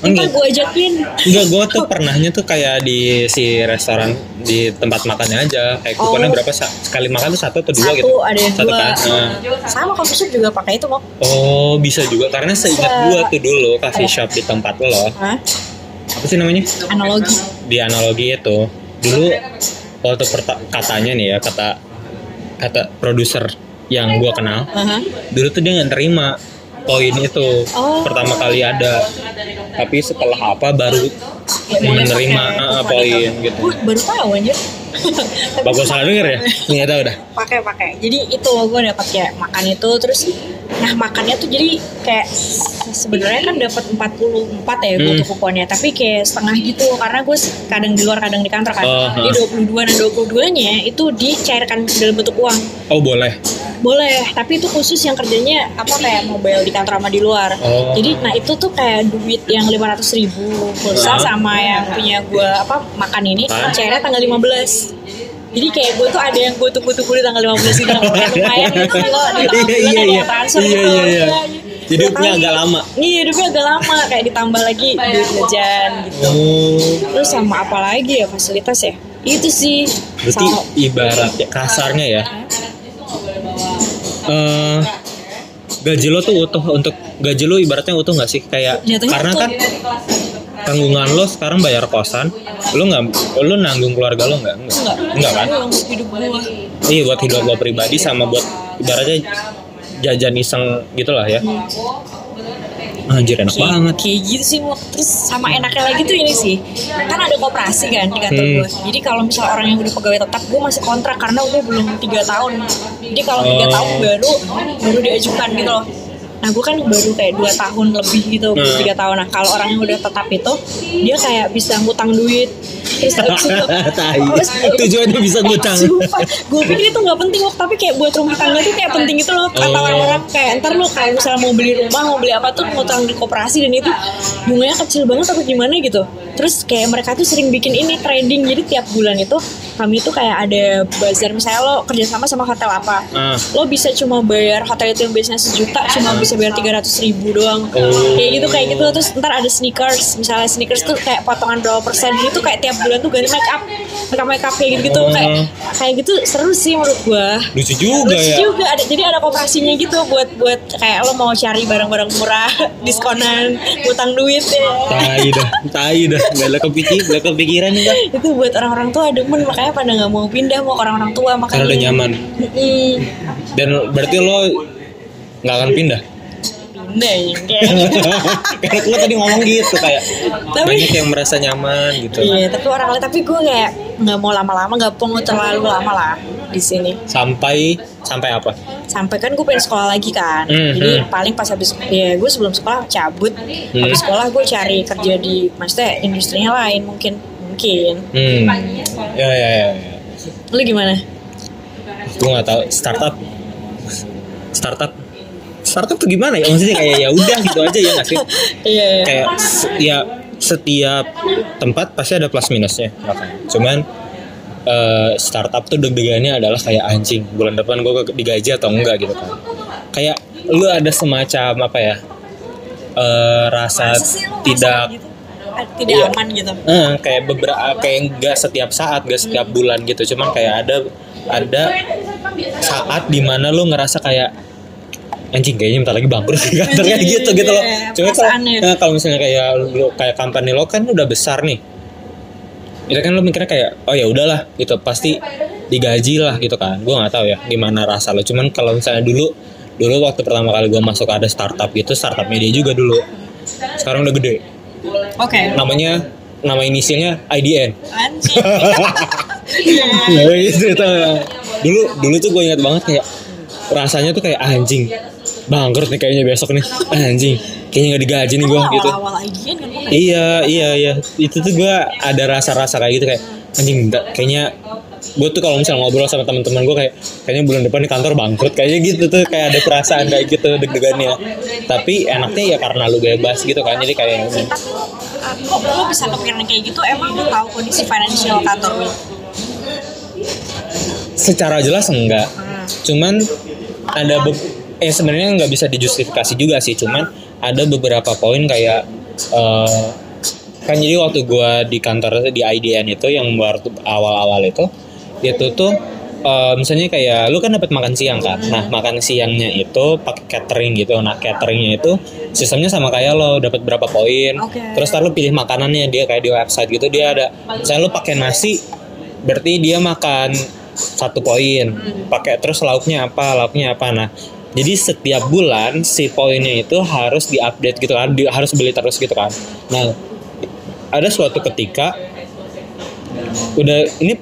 Enggak. Gue ajakin Enggak, gue tuh pernahnya tuh kayak di si restoran di tempat makannya aja. Kayak kuponnya Oh. berapa sekali makan tuh satu atau dua satu gitu. ada yang Satu dua kan? Nah. sama coffee shop juga pakai itu kok Oh bisa juga karena seingat gue tuh dulu coffee Apa? shop di tempat lo Hah? apa sih namanya analogi di analogi itu dulu waktu katanya nih ya kata kata produser yang gue kenal Aha. dulu tuh dia nggak terima poin itu Oh. pertama kali ada. Tapi setelah apa baru menerima ah, poin gitu. Baru tahu anjir bagus salah denger ya? nggak tahu dah. Pakai pakai. Jadi itu gue dapat kayak makan itu terus nah makannya tuh jadi kayak sebenarnya kan dapat 44 ya gue Hmm. kuponnya. Tapi kayak setengah gitu karena gue kadang di luar kadang di kantor kan. Oh, jadi 22 dan 22 nya itu dicairkan dalam bentuk uang. Oh boleh? Boleh tapi itu khusus yang kerjanya apa kayak mobile di kantor sama di luar. Oh. jadi nah itu tuh kayak duit yang 500 ribu pulsa sama yang punya gue apa makan ini cairnya tanggal 15 jadi kayak gue tuh ada yang gue tunggu-tunggu di tanggal 15 itu kayak lumayan gitu (laughs) di tanggal Iya, iya, iya. transfer Iya, gitu. iya, iya. Dua Hidupnya kali. agak lama. iya hidupnya agak lama kayak ditambah lagi duit jajan gitu oh terus sama apa lagi ya fasilitas ya itu sih berarti sama ibarat ya, kasarnya ya eh gaji lo tuh utuh untuk gaji lo ibaratnya utuh nggak sih kayak Jatuhnya karena utuh. kan tanggungan lo sekarang bayar kosan? Lo nggak lo nanggung keluarga lo nggak? Nggak. Nggak. Kan? Gue hidup gue iya buat hidup lo pribadi sama buat ibaratnya jajan iseng gitulah ya. Anjir enak kayak, banget. kayak gitu sih terus sama enaknya lagi tuh ini sih. Kan ada koperasi kan di kantor Hmm. gue jadi kalau misalnya orang yang udah pegawai tetap gue masih kontrak karena udah belum tiga tahun. Jadi kalau tiga Oh. tahun baru baru diajukan gitu loh nah gue kan baru kayak dua tahun lebih gitu Hmm. tiga tahun nah kalau orang yang udah tetap itu dia kayak bisa ngutang duit terus itu. (laughs) Terus- Tujuannya bisa ngutang. Gue pikir itu nggak penting Wak. tapi kayak buat rumah tangga tuh kayak penting itu loh kata Oh. orang-orang kayak ntar lu kayak misalnya mau beli rumah mau beli apa tuh ngutang di koperasi dan itu bunganya kecil banget atau gimana gitu terus kayak mereka tuh sering bikin ini trading jadi tiap bulan itu kami tuh kayak ada bazar misalnya lo kerjasama sama hotel apa ah lo bisa cuma bayar hotel itu yang biasanya sejuta cuma bisa bayar tiga ratus ribu doang. Oh. kayak gitu kayak gitu. Terus ntar ada sneakers. Misalnya sneakers tuh kayak potongan berapa persen. Gitu kayak tiap bulan tuh ganti make up. Make up make up kayak gitu gitu Oh. kayak kayak gitu seru sih menurut gua. Lucu juga Terus ya. juga. Ada jadi ada kooperasinya gitu buat buat kayak lo mau cari barang-barang murah (laughs) diskonan utang duit ya tai dah tai dah. Gak ada kepikir gak kepikiran juga itu buat orang-orang tua demen. Makanya pada nggak mau pindah mau ke orang-orang tua. Makanya karena udah nyaman. Dan berarti lo nggak akan pindah ya kayak (laughs) karena lo tadi ngomong gitu kayak Tapi- banyak yang merasa nyaman gitu Iya, tapi orang lain tapi gue kayak nggak mau lama-lama, nggak mau terlalu lama lah di sini. sampai sampai apa Sampai kan gue pengen sekolah lagi kan, Hmm, jadi hmm. paling pas habis ya gue sebelum sekolah cabut, Hmm. habis sekolah gue cari kerja di maksudnya industrinya lain mungkin mungkin. hmm ya ya ya, ya. Lu gimana? gue nggak tahu startup startup startup tuh gimana ya maksudnya kayak ya udah gitu aja ya nggak sih (laughs) Iya. iya. kayak se- ya setiap tempat pasti ada plus minusnya makanya. cuman eh, startup tuh deg-degannya adalah kayak anjing bulan depan gue digaji atau enggak gitu kan kayak lu ada semacam apa ya eh, rasa tidak gitu? Ah, tidak Iya. aman gitu. Eh, kayak beberapa kayak enggak setiap saat gak setiap bulan gitu cuman kayak ada ada saat di mana lu ngerasa kayak anjing kayaknya bentar lagi bangkrut di kantor kayak gitu gitu loh. iya, cuma kalau nah, kalau misalnya kayak lu kayak company lo kan udah besar nih. Itu kan lo mikirnya kayak oh ya udahlah gitu. Pasti digaji lah gitu kan. Gue nggak tahu ya gimana rasa lo cuman kalau misalnya dulu dulu waktu pertama kali gue masuk ada startup gitu startup media juga dulu. Sekarang udah gede. Oke. namanya nama inisialnya IDN Anjing. (laughs) Ya, itu, itu. dulu dulu tuh gue ingat banget kayak rasanya tuh kayak anjing bangkrut nih kayaknya besok nih. Anjing kayaknya nggak digaji nih gue gitu. aja kan iya iya iya. Itu tuh gue ada rasa-rasa kayak gitu kayak anjing kayaknya gue tuh kalau misalnya ngobrol sama teman-teman gue kayak kayaknya bulan depan di kantor bangkrut kayaknya gitu tuh kayak ada perasaan kayak gitu deg-degannya. Tapi enaknya ya karena lu bebas gitu kan jadi kayak kok lo bisa kepikiran kayak gitu? Emang lo tahu kondisi financial kantor lo secara jelas enggak. Hmm. cuman ada be- eh sebenarnya nggak bisa dijustifikasi juga sih cuman ada beberapa poin kayak eh, kan jadi waktu gua di kantor di IDN itu yang waktu awal-awal itu itu tuh eh, misalnya kayak lu kan dapat makan siang kan? Nah makan siangnya itu pakai catering gitu. Nah cateringnya itu sistemnya sama kayak lo dapat berapa poin. Oke. terus ntar lu pilih makanannya dia kayak di website gitu dia ada misalnya lu pakai nasi berarti dia makan satu poin. Pakai terus lauknya apa lauknya apa. Nah jadi setiap bulan si poinnya itu harus diupdate gitu kan di- harus beli terus gitu kan. Nah ada suatu ketika udah ini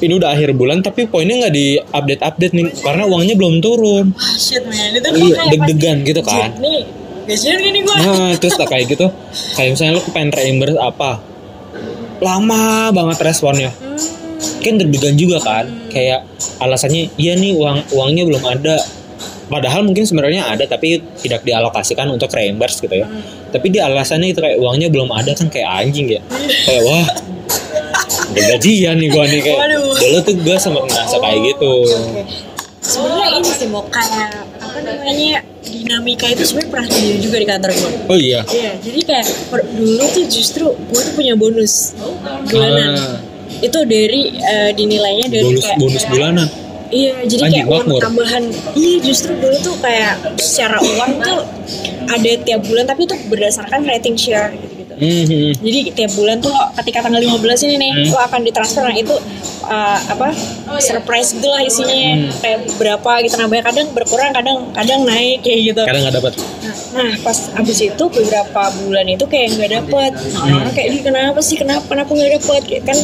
ini udah akhir bulan tapi poinnya nggak di update update nih karena uangnya belum turun. Ah shit man. Itu Iya, deg-degan gitu kan. Nih. Gini gue Nah, (laughs) terus tak kayak gitu, kayak misalnya lu pengen reimburse apa, lama banget responnya. Kan deg-degan juga kan, kayak alasannya, iya nih uang uangnya belum ada. Padahal mungkin sebenarnya ada tapi tidak dialokasikan untuk reimburse gitu ya. Tapi di alasannya itu kayak uangnya belum ada kan kayak anjing ya. Kayak wah, udah gajian nih gua nih kayak. Waduh. Dulu tuh gua sempat ngerasa kayak gitu. Oke. Sebenarnya ini sih mau kayak apa namanya dinamika itu sebenarnya pernah terjadi juga di kantor gue. Oh iya. Iya, jadi kayak dulu tuh justru gue tuh punya bonus bulanan. Ah. Itu dari eh, dinilainya dari Bonus kayak bonus bulanan. Iya, jadi Anjing, kayak uang makmur. tambahan. Iya, justru dulu tuh kayak secara uang tuh ada tiap bulan tapi itu berdasarkan rating share gitu-gitu. Mhm. Jadi tiap bulan tuh lo ketika tanggal 15 ini nih Hmm. lo akan ditransfer nah itu uh, apa surprise gitu lah isinya Hmm. kayak berapa gitu nambahnya kadang berkurang kadang kadang naik kayak gitu. Kadang nggak dapat. Nah pas abis itu beberapa bulan itu kayak nggak dapet. Nah, orang kayak kenapa sih kenapa kenapa nggak dapet Kayak kan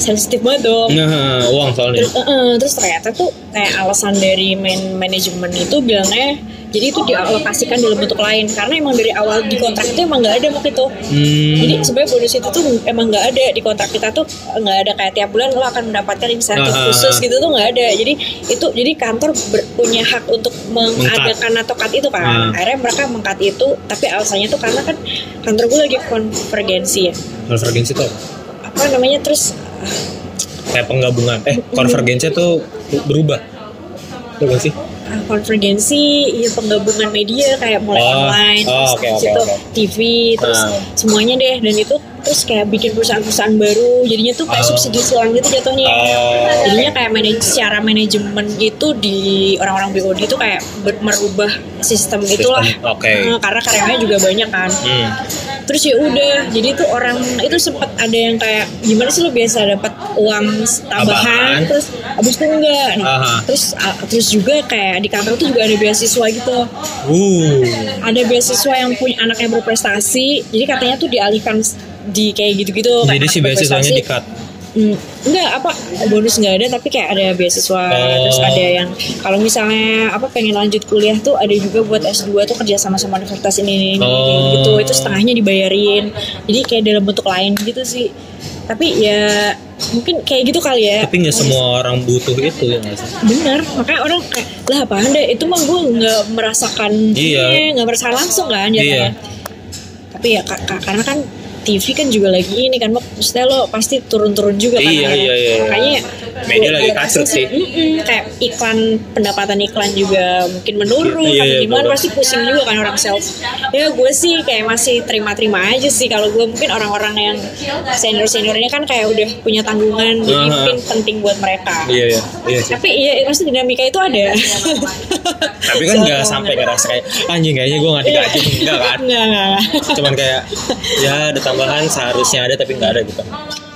sensitif banget dong. Nah, uang soalnya. Terus, eh, eh, terus ternyata tuh kayak alasan dari main manajemen itu bilangnya jadi itu dialokasikan dalam bentuk lain karena emang dari awal di kontrak itu emang nggak ada waktu itu Hmm. jadi sebenarnya bonus itu tuh emang nggak ada di kontrak kita tuh nggak ada kayak tiap bulan lo akan mendapatkan insentif Ah. khusus gitu tuh nggak ada jadi itu jadi kantor ber- punya hak untuk mengadakan atau cut itu kan Ah. akhirnya mereka mengkat itu tapi alasannya tuh karena kan kantor gue lagi konvergensi ya konvergensi apa? apa namanya terus kayak penggabungan eh konvergensi tuh berubah gak sih ah, konvergensi ya penggabungan media kayak mulai Oh, online oh, terus oke, itu oke. TV terus semuanya deh dan itu terus kayak bikin perusahaan-perusahaan baru jadinya tuh kayak Oh. subsidi silang gitu jatuhnya Oh. jadinya kayak manaj secara manajemen itu di orang-orang BOD itu kayak merubah sistem itulah oke. Eh, karena karyawannya juga banyak kan hmm. Terus ya udah jadi tuh orang itu sempat ada yang kayak gimana sih lo biasa dapat uang tambahan terus abis itu enggak. Nah, Aha. terus ah, terus juga kayak di kantor tuh juga ada beasiswa gitu uh. Ada beasiswa yang punya anaknya berprestasi jadi katanya tuh dialihkan di kayak gitu-gitu kayak jadi anak si beasiswanya di cut Hmm, enggak apa bonus nggak ada tapi kayak ada beasiswa Oh. terus ada yang kalau misalnya apa pengen lanjut kuliah tuh ada juga buat S2 tuh kerja sama sama universitas ini, ini, Oh. gitu itu setengahnya dibayarin jadi kayak dalam bentuk lain gitu sih tapi ya mungkin kayak gitu kali ya tapi nggak semua orang butuh itu ya bener makanya orang kayak lah apaan deh itu mah gue nggak merasakan Iya. nggak merasakan langsung kan Iya. jadinya tapi ya ka- ka- karena kan TV kan juga lagi ini kan maksudnya lo pasti turun-turun juga kan? Iya, akhirnya. iya, iya. makanya Media lagi rasa sih. mm-mm, kayak iklan pendapatan iklan juga mungkin menurun. Iya, kan iya, gimana betul. pasti pusing juga kan orang sales ya gue sih kayak masih terima-terima aja sih. Kalau gue mungkin orang-orang yang senior-senior ini kan kayak udah punya tanggungan jadi mungkin penting buat mereka. Iya iya. Iya tapi iya pasti dinamika itu ada. Tapi kan nggak sampai ngerasa kayak anjing kayaknya gue nggak digaji enggak kan? Enggak, enggak. cuman kayak ya ada tambahan seharusnya ada tapi nggak ada gitu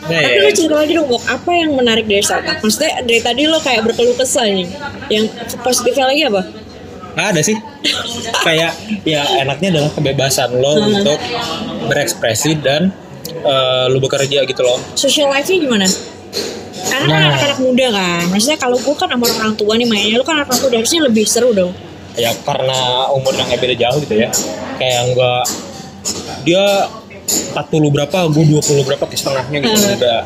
nah, Tapi ya, lu cerita lagi dong, Bok, apa yang menarik dari startup? Maksudnya dari tadi lo kayak berkeluh kesah nih. Yang positifnya lagi apa? nggak ada sih kayak ya enaknya adalah kebebasan lo Hmm. untuk berekspresi dan eh, lo bekerja gitu loh Social life-nya gimana? Karena kan Nah. anak-anak muda kan. Maksudnya kalau gue kan sama orang tua nih mainnya, lu kan anak muda harusnya lebih seru dong. ya karena umur yang beda jauh gitu ya kayak nggak dia 40 berapa gue 20 berapa ke setengahnya gitu. Hmm. udah.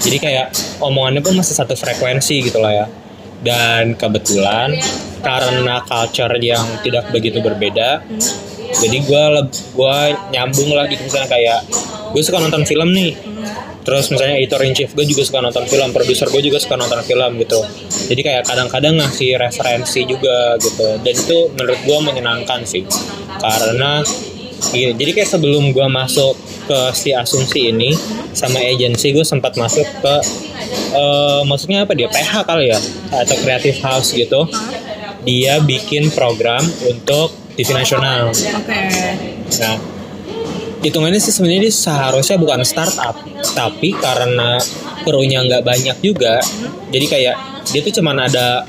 Jadi kayak omongannya pun masih satu frekuensi gitu lah ya. Dan kebetulan karena culture yang tidak begitu berbeda jadi gue gue nyambung lah gitu. Misalnya kayak gue suka nonton film nih. Terus misalnya editor in chief gue juga suka nonton film produser gue juga suka nonton film gitu. Jadi kayak kadang-kadang ngasih referensi juga gitu. Dan itu menurut gue menyenangkan sih. Karena iya, jadi kayak sebelum gue masuk ke si asumsi ini sama agensi gue sempat masuk ke eh, maksudnya apa dia? PH kali ya atau creative house gitu. Dia bikin program untuk TV nasional. Oke. Nah, hitungannya sih sebenarnya dia seharusnya bukan startup, tapi karena krunya nggak banyak juga, jadi kayak dia tuh cuman ada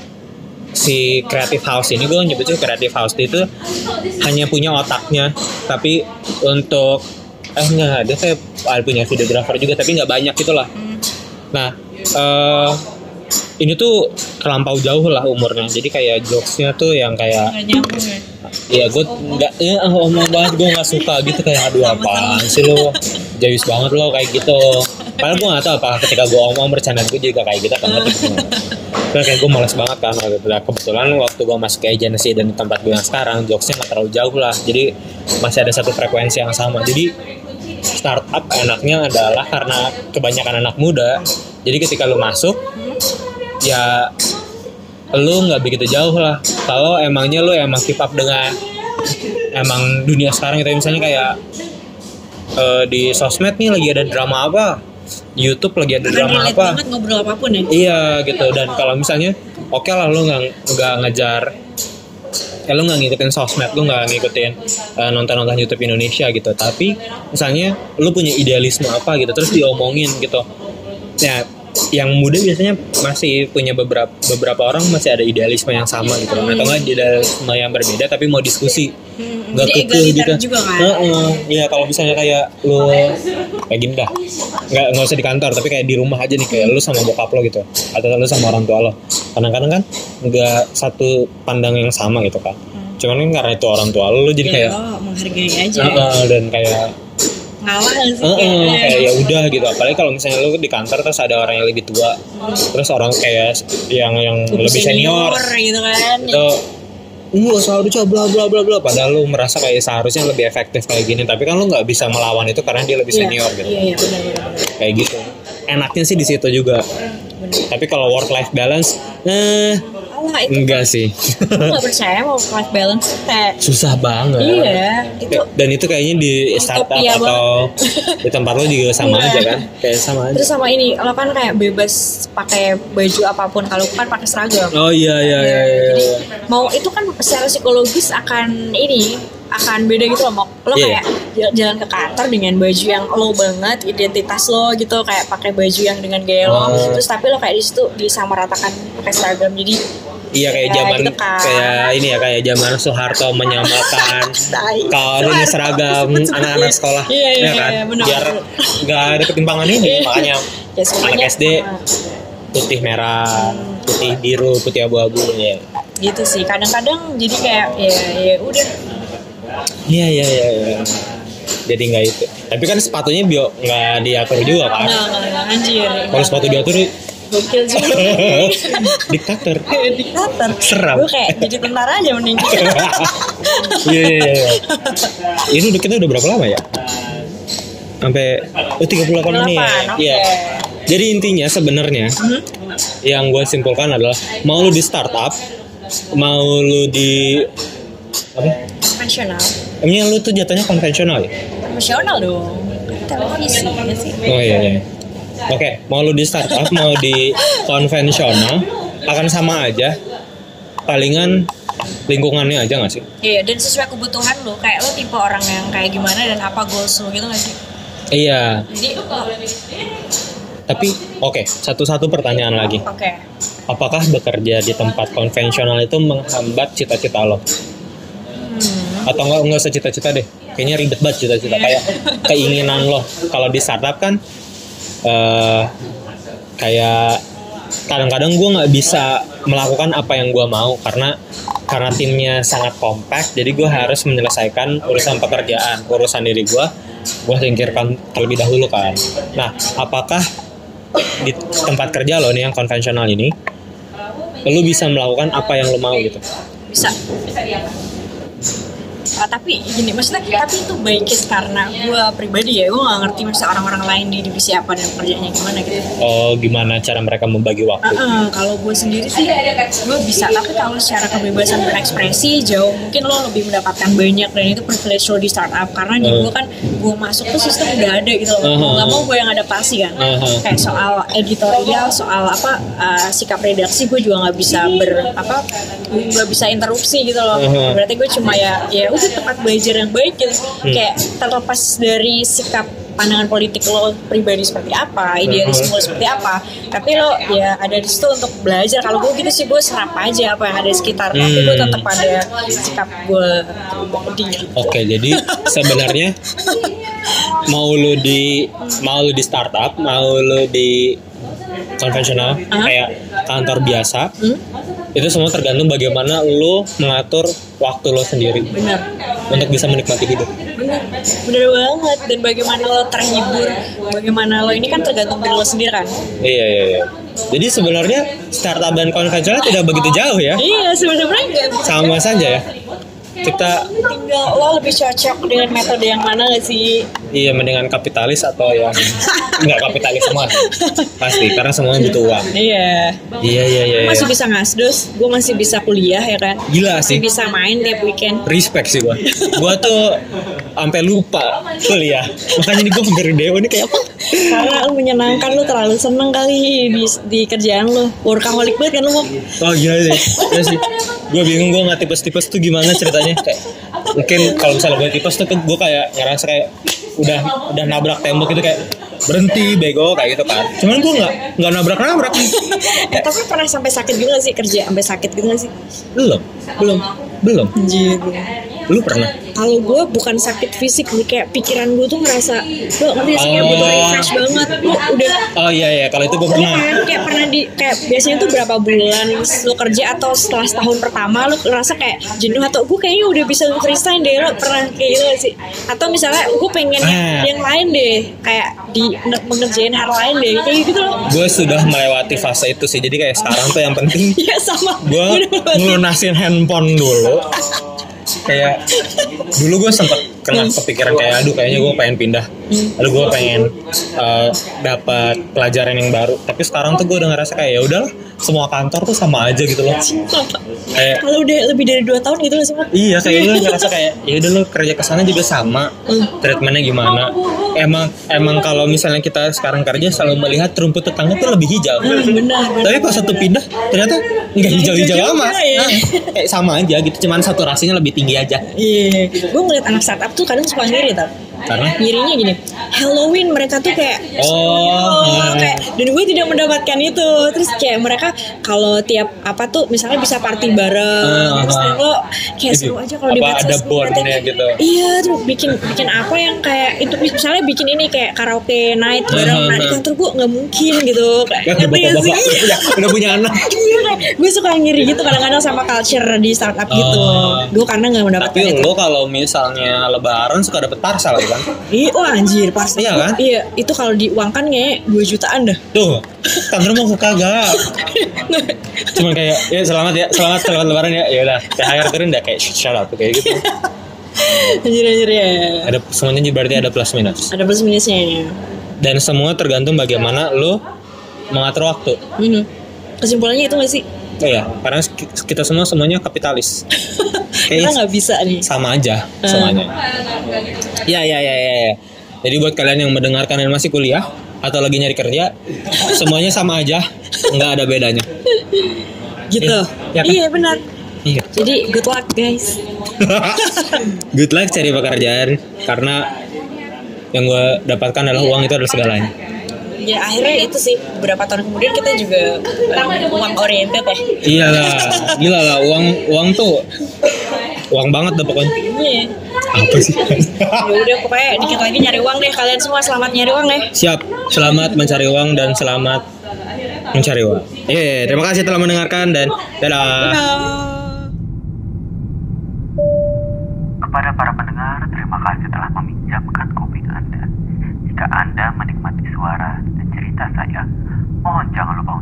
si creative house ini gue nyebutnya creative house itu hanya punya otaknya. Tapi untuk eh enggak dia kayak ah, punya videographer juga tapi nggak banyak gitulah nah eh ini tuh terlampau jauh lah umurnya. Jadi kayak jokesnya tuh yang kayak Nggak ya. Iya gue nggak ya ngomong banget gue nggak suka gitu kayak aduh apaan sih lo jayus banget lo kayak gitu. Padahal gue nggak tahu apa ketika gue ngomong bercanda gue juga kayak gitu kan (laughs) Terus kayak gue males banget kan waktu. Nah, kebetulan waktu gue masuk ke agency dan di tempat gue yang sekarang jokesnya nggak terlalu jauh lah. Jadi masih ada satu frekuensi yang sama. Jadi startup enaknya adalah karena kebanyakan anak muda. Jadi ketika lu masuk ya lu nggak begitu jauh lah. Kalau emangnya lu emang keep up dengan emang dunia sekarang gitu. Misalnya kayak eh, di sosmed nih lagi ada drama apa YouTube lagi ada drama relate apa? banget ngobrol apa pun ya. iya gitu. Dan kalau misalnya oke lah lu nggak nggak ngejar ya lu nggak ngikutin sosmed lu nggak ngikutin eh, nonton-nonton YouTube Indonesia gitu. Tapi misalnya lu punya idealisme apa gitu terus diomongin gitu. Ya yang muda biasanya masih punya beberapa beberapa orang masih ada idealisme yang sama gitu loh. atau nggak idealisme yang berbeda tapi mau diskusi Hmm, nggak jadi kekeh gitu juga kan. Heeh. Iya kalau misalnya kayak lu kayak gini dah nggak nggak usah di kantor tapi kayak di rumah aja nih kayak lu sama bokap lo gitu atau lu sama orang tua lo kadang-kadang kan nggak satu pandang yang sama gitu kan cuman kan karena itu orang tua lo jadi Ya, kayak lo menghargai aja. Heeh, dan kayak Ngalah sih. Heeh, Kayak- kayak ya udah gitu apalagi kalau misalnya lu di kantor terus ada orang yang lebih tua terus orang kayak yang yang lebih senior gitu kan. itu Enggak seharusnya bla bla bla bla padahal lu merasa kayak seharusnya lebih efektif kayak gini tapi kan lu nggak bisa melawan itu karena dia lebih Iya, senior gitu Iya, iya benar benar. benar. kayak gitu enaknya sih di situ juga tapi kalau work life balance eh Alah itu enggak sih. gak percaya mau life balance kayak susah banget. Iya itu dan itu kayaknya di startup Utopia atau di tempat lo juga sama Iya. aja kan? Kayak sama aja. Terus sama ini lo kan kayak bebas pakai baju apa pun kalau kan pakai seragam. Oh iya iya iya, iya. jadi mau itu kan secara psikologis akan ini akan beda gitu loh lo Iya. kayak jal- jalan ke kantor dengan baju yang lo banget identitas lo gitu kayak pakai baju yang dengan gaya lo. Oh. terus tapi lo kayak di situ disamaratakan pakai seragam. Jadi Iya kayak Ya, zaman gitu kan. kayak ini ya kayak zaman Soeharto menyamakan (laughs) kalau ini seragam (laughs) anak-anak sekolah Iya, iya, ya kan iya, benar. biar nggak ada ketimpangan ini Iya. makanya (laughs) ya anak SD sama. putih merah putih biru putih abu-abu ya gitu sih kadang-kadang jadi kayak ya ya udah iya iya iya iya. jadi nggak itu tapi kan sepatunya bio nggak diatur juga kan nggak nggak anjir kalau sepatu diatur gokil juga. (laughs) Diktator. (laughs) Diktator. Seram. gue kayak jadi tentara aja mending. (laughs) Iya iya iya. Ini udah kita udah berapa lama ya? Sampai oh 38 menit ya. iya. jadi intinya sebenarnya yang gue simpulkan adalah mau lu di startup mau lu di apa? Konvensional. Emangnya lu tuh jatuhnya konvensional ya? Konvensional dong. Televisi ya sih. Oh iya iya oke mau lu di startup mau di konvensional akan sama aja palingan lingkungannya aja gak sih Iya, dan sesuai kebutuhan lo. Kayak lo tipe orang yang kayak gimana dan apa goals lo gitu gak sih? iya Jadi, oh, tapi oke satu-satu pertanyaan lagi oke. apakah bekerja di tempat konvensional itu menghambat cita-cita lo Hmm. atau enggak enggak usah cita-cita deh kayaknya ribet banget cita-cita kayak keinginan lo kalau di startup kan eh kayak kadang-kadang gue nggak bisa melakukan apa yang gue mau karena karena timnya sangat kompak jadi gue harus menyelesaikan urusan pekerjaan urusan diri gue gue singkirkan terlebih dahulu kan. Nah apakah di tempat kerja lo nih yang konvensional ini lo bisa melakukan apa yang lo mau gitu? Bisa Ah, tapi gini maksudnya tapi itu baiknya karena gue pribadi ya gue gak ngerti masa orang-orang lain di divisi apa dan kerjanya gimana gitu oh gimana cara mereka membagi waktu Uh-uh, kalau gue sendiri sih gue bisa tapi kalau secara kebebasan berekspresi jauh mungkin lo lebih mendapatkan banyak dan itu privilege lo di startup karena di Uh. gue kan gue masuk tuh sistem udah ada gitu loh Uh-huh. nggak mau gue yang adaptasi kan Uh-huh. kayak soal editorial soal apa uh, sikap redaksi gue juga nggak bisa ber apa nggak bisa interupsi gitu loh Uh-huh. berarti gue cuma ya ya udah tempat belajar yang baik gitu kayak terlepas dari sikap pandangan politik lo pribadi seperti apa, idealisme lo seperti apa. Tapi lo ya ada di situ untuk belajar. Kalau gue gitu sih gue serap aja apa yang ada di sekitar. Tapi gue Hmm. tetap ada sikap gue pribadi. gitu. Oke, jadi sebenarnya (laughs) mau lu di mau lu di startup, mau lu di konvensional Hah? kayak kantor biasa, Hmm? itu semua tergantung bagaimana lu mengatur waktu lo sendiri Bener. untuk bisa menikmati hidup. Bener. Bener banget. Dan bagaimana lo terhibur, bagaimana lo ini kan tergantung diri lo sendiri kan. Iya iya iya. Jadi sebenarnya startup dan konvensional tidak begitu jauh ya, Iya sebenarnya enggak. sama saja ya. Kita Tinggal lo lebih cocok dengan metode yang mana gak sih? iya mendingan kapitalis atau yang nggak kapitalis semua pasti karena semuanya butuh uang. Iya. Iya iya iya. Gue masih iya. bisa ngasdos, gue masih bisa kuliah ya kan. Gila sih. Masih bisa main tiap weekend. respect sih gua. Gua tuh sampai lupa kuliah. Makanya nih gua hampir dewa ini kayak apa? Karena lu menyenangkan lu terlalu seneng kali di, di kerjaan lu. Workaholic banget kan lu. Oh gila sih. Gila sih. Gua bingung gua nggak tipes-tipes tuh gimana ceritanya. Kayak mungkin kalau misalnya gue tipes tuh gue kayak ngerasa kayak udah udah nabrak tembok gitu kayak berhenti bego kayak gitu kan. Cuman gue nggak nggak nabrak nabrak Eh, tapi pernah sampai sakit gak sih kerja sampai sakit gitu gak sih? belum. Belum. Belum. Anjir. lu pernah Kalau gue bukan sakit fisik nih kayak pikiran gue tuh ngerasa lu ngerti sih kayak Oh. butuh refresh banget. Lu udah oh iya iya kalau itu gue pernah kan kayak pernah di kayak biasanya tuh berapa bulan lu kerja atau setelah setahun pertama lu ngerasa kayak jenuh atau gue kayaknya udah bisa resign deh lu pernah kayak gitu sih atau misalnya gue pengen yang, Ah. yang lain deh kayak di mengerjain hal lain deh kayak gitu loh gue sudah melewati fase itu sih jadi kayak sekarang tuh yang penting (laughs) ya sama gue ngelunasin handphone dulu (laughs) kayak dulu gue sempet kena kepikiran kayak aduh kayaknya gue pengen pindah aduh gue pengen uh, dapat pelajaran yang baru. Tapi sekarang tuh gue udah ngerasa kayak ya udahlah semua kantor tuh sama aja gitu loh. Kayak kalau udah lebih dari dua tahun gitu loh semua Iya kayak gue ngerasa kayak ya udah lo kerja ke sana juga sama treatmentnya gimana? Emang emang kalau misalnya kita sekarang kerja selalu melihat rumput tetangga tuh lebih hijau. Benar benar. Tapi pas satu pindah ternyata nggak hijau-hijau hijau amat. juga ya. Nah, kayak sama aja gitu cuman saturasinya lebih tinggi aja. Iya, gue ngeliat anak startup tuh kadang suka ngiri tau karena Ngirinya gini, Halloween mereka tuh kayak Oh, Oh, kayak dan gue tidak mendapatkan itu. Terus kayak mereka kalau tiap apa tuh misalnya bisa party bareng, Ah, terus ah. lo kayak seru aja kalau di ada bondnya gitu. Iya, tuh bikin bikin apa yang kayak itu misalnya bikin ini kayak karaoke night bareng. Ah, Nah, di ah. kantor gue nggak mungkin gitu. Kayak bapak-bapak sih? udah, punya (laughs) anak Iya, gue suka ngiri gitu kadang-kadang sama culture di startup gitu. Gue karena nggak mendapatkan tapi lo kalau misalnya lebaran suka dapet parsel kan Iya, wah anjir pasti. Iya kan? Iya, itu kalau diuangkan kayaknya 2 jutaan dah. tuh kantor mau kagak (laughs) cuman kayak ya selamat ya selamat selamat lebaran ya ya udah THR turun udah kayak shut up kayak gitu anjir anjir ya. ada semuanya berarti ada plus minus Ada plus minusnya ya. dan semua tergantung bagaimana lo mengatur waktu Hmm. Kesimpulannya itu gak sih? Oh ya karena kita semua semuanya kapitalis (laughs) Kita nggak bisa nih. sama aja semuanya ya ya ya ya ya. jadi buat kalian yang mendengarkan dan masih kuliah atau lagi nyari kerja semuanya sama aja nggak ada bedanya Gitu. Iya, kan? Iya benar. iya Jadi good luck guys. (laughs) good luck cari pekerjaan karena yang gue dapatkan adalah uang itu adalah segalanya ya akhirnya itu sih beberapa tahun kemudian kita juga um, uang oriented ya. Iyalah gila lah uang uang tuh uang banget deh pokoknya. Iya. Apa sih? Ya udah pokoknya dikit lagi nyari uang deh kalian semua selamat nyari uang deh. Siap selamat mencari uang dan selamat mencari uang. Iya yeah, terima kasih telah mendengarkan dan dadah. Hello. Kepada para pendengar, terima kasih telah meminjamkan kuping Anda. Jika Anda menikmati suara Saja mon, jangan lupa untuk.